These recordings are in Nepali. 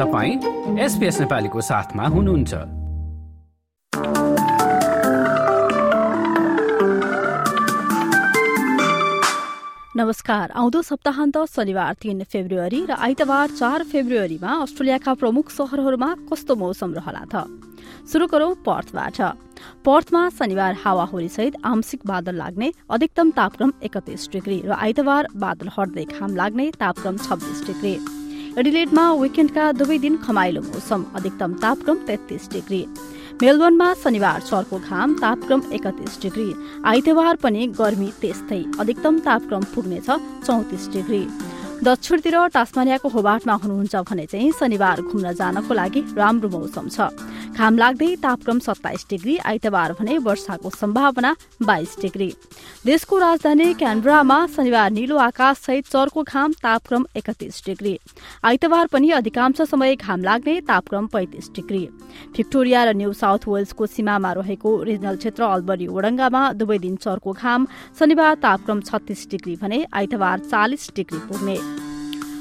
तपाईँ एसपिएस नेपालीको साथमा हुनुहुन्छ। नमस्कार। आउँदो सप्ताहन्त शनिबार तीन फेब्रुअरी र आइतबार चार फेब्रुअरीमा अस्ट्रेलियाका प्रमुख शहरहरूमा कस्तो मौसम रहला त? शुरू गरौं पर्थबाट। पर्थमा शनिबार हावाहुरीसहित आंशिक बादल लाग्ने अधिकतम तापक्रम एकतिस डिग्री र आइतबार बादल हट्दै घाम लाग्ने तापक्रम छब्बीस डिग्री। एडिलेडमा विकेण्डका दुवै दिन खमाइलो मौसम। अधिकतम तापक्रम तेत्तीस डिग्री। मेलबर्नमा शनिबार चर्को घाम तापक्रम एकतिस डिग्री। आइतबार पनि गर्मी त्यस्तै। अधिकतम तापक्रम पुग्नेछ चौतिस डिग्री। दक्षिणतिर टास्मानियाको होबाटमा हुनुहुन्छ भने चाहिँ शनिबार घुम्न जानको लागि राम्रो मौसम छ। घाम लाग्दै तापक्रम सत्ताइस डिग्री आइतबार भने वर्षाको सम्भावना बाइस डिग्री। देशको राजधानी क्यानब्रामा शनिबार निलो आकाश सहित चर्को घाम तापक्रम एकतिस डिग्री। आइतबार पनि अधिकांश समय घाम लाग्ने तापक्रम पैंतिस डिग्री। भिक्टोरिया र न्यू साउथ वेल्सको सीमामा रहेको रिजनल क्षेत्र अल्बरी ओडङ्गामा दुवै दिन चर्को घाम शनिबार तापक्रम छत्तीस डिग्री भने आइतबार चालिस डिग्री पुग्ने।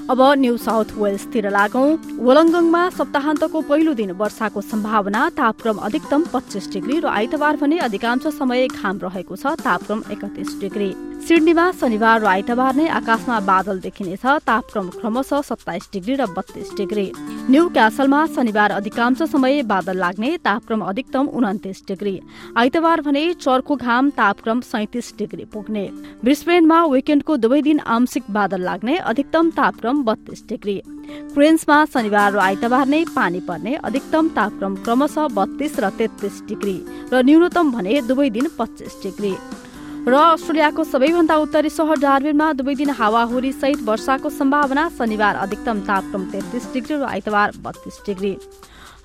अब न्यू साउथ वेल्सतिर लागौं। वलङ्गङमा सप्ताहन्तको पहिलो दिन वर्षाको सम्भावना तापक्रम अधिकतम पच्चिस डिग्री र आइतबार भने अधिकांश समय घाम रहेको छ तापक्रम एकतिस डिग्री। सिडनीमा शनिबार र आइतबार नै आकाशमा बादल देखिनेछ तापक्रम क्रमशः सत्ताइस डिग्री र बत्तीस डिग्री। न्यू क्यासलमा शनिबार अधिकांश समय बादल लाग्ने तापक्रम अधिकतम उन्तिस डिग्री। आइतबार भने चर्को घाम तापक्रम सैतिस डिग्री पुग्ने। ब्रिस्बेनमा विकेण्डको दुवै दिन आंशिक बादल लाग्ने अधिकतम तापक्रम बत्तीस डिग्री। क्रेन्समा शनिबार र आइतबार नै पानी पर्ने अधिकतम तापक्रम क्रमशः बत्तीस र तेत्तीस डिग्री। र न्यूनतम भने दुवै दिन पच्चिस डिग्री। र अस्ट्रेलियाको सबैभन्दा उत्तरी सहर डार्बिनमा दुवै दिन हावाहुरी सहित वर्षाको सम्भावना शनिबार अधिकतम तापक्रम तेत्तिस डिग्री र आइतबार बत्तीस डिग्री।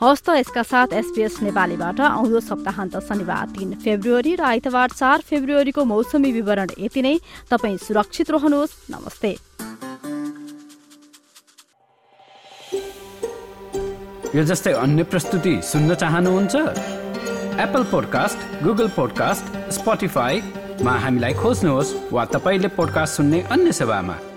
हस्त यसका साथ एसपीएस नेपालीबाट आउँदो सप्ताहन्त शनिबार तीन फेब्रुअरी र आइतबार चार फेब्रुअरीको मौसमी विवरण यति नै। तपाईँ सुरक्षित रहनुहोस्। नमस्ते। यो जस्तै अन्य प्रस्तुति सुन्न चाहनुहुन्छ? Apple podcast Google podcast Spotify मा हामीलाई खोज्नुहोस् वा तपाईँले पोडकास्ट सुन्ने अन्य सेवामा।